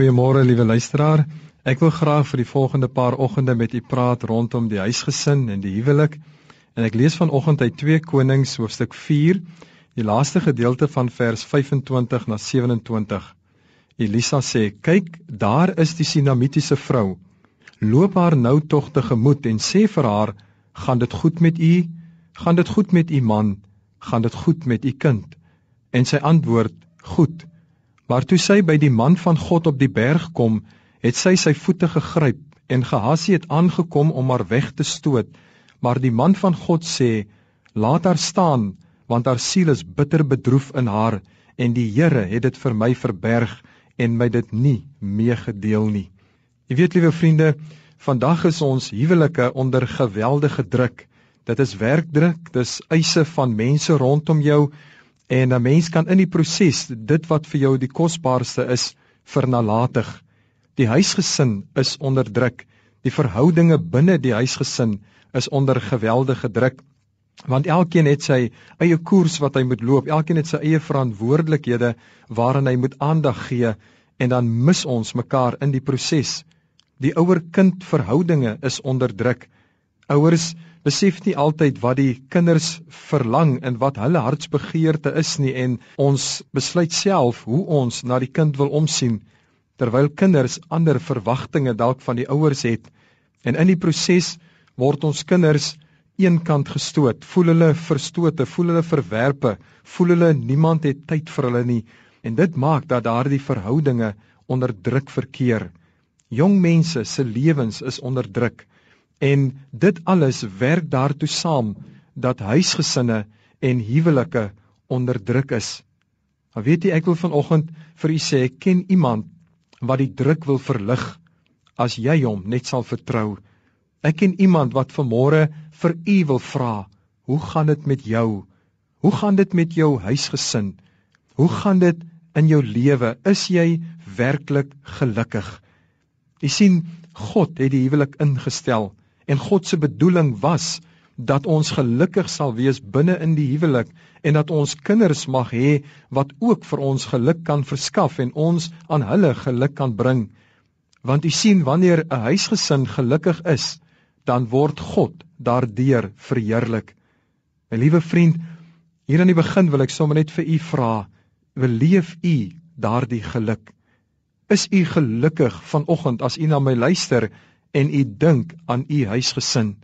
Goeiemôre liewe luisteraar. Ek wil graag vir die volgende paar oggende met u praat rondom die huisgesin en die huwelik. En ek lees vanoggend uit 2 Konings hoofstuk 4, die laaste gedeelte van vers 25 na 27. Elisa sê: "Kyk, daar is die Sinamitiese vrou. Loop haar nou tog tegemoet en sê vir haar: Gaan dit goed met u? Gaan dit goed met u man? Gaan dit goed met u kind?" En sy antwoord: "Goed." Maar toe sy by die man van God op die berg kom, het sy sy voete gegryp en Gehasie het aangekom om haar weg te stoot. Maar die man van God sê: "Laat haar staan, want haar siel is bitter bedroef in haar, en die Here het dit vir my verberg en my dit nie meegedeel nie." Jy weet, liewe vriende, vandag is ons huwelike onder geweldige druk. Dit is werkdruk, dis eise van mense rondom jou En 'n mens kan in die proses dit wat vir jou die kosbaarste is vernalatig. Die huisgesin is onder druk. Die verhoudinge binne die huisgesin is onder geweldige druk want elkeen het sy eie koers wat hy moet loop. Elkeen het sy eie verantwoordelikhede waaraan hy moet aandag gee en dan mis ons mekaar in die proses. Die ouer-kind verhoudinge is onder druk. Ouers besef nie altyd wat die kinders verlang en wat hulle hartsbegeerte is nie en ons besluit self hoe ons na die kind wil omsien terwyl kinders ander verwagtinge dalk van die ouers het. En in die proses word ons kinders eenkant gestoot voel hulle verstote voel hulle verwerpe voel hulle niemand het tyd vir hulle nie. En dit maak dat daardie verhoudinge onder druk verkeer. Jong mense se lewens is onder druk En dit alles werk daartoe saam dat huisgesinne en huwelike onderdruk is. Maar weet jy, ek wil vanoggend vir u sê, ken iemand wat die druk wil verlig as jy hom net sal vertrou. Ek ken iemand wat vanmôre vir u wil vra, hoe gaan dit met jou? Hoe gaan dit met jou huisgesin? Hoe gaan dit in jou lewe? Is jy werklik gelukkig? U sien, God het die huwelik ingestel En God se bedoeling was dat ons gelukkig sal wees binne in die huwelik en dat ons kinders mag hê wat ook vir ons geluk kan verskaf en ons aan hulle geluk kan bring. Want u sien wanneer 'n huisgesin gelukkig is, dan word God daardeur verheerlik. My liewe vriend, hier aan die begin wil ek sommer net vir u vra, beleef u daardie geluk? Is u gelukkig vanoggend as u na my luister? En u dink aan u huisgesin?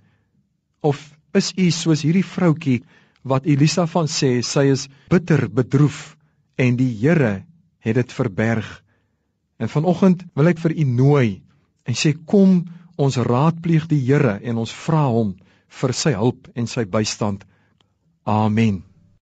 Of is u soos hierdie vroutkie wat Elisa van sê sy is bitter bedroef en die Here het dit verberg? En vanoggend wil ek vir u nooi en sê kom ons raadpleeg die Here en ons vra hom vir sy hulp en sy bystand. Amen.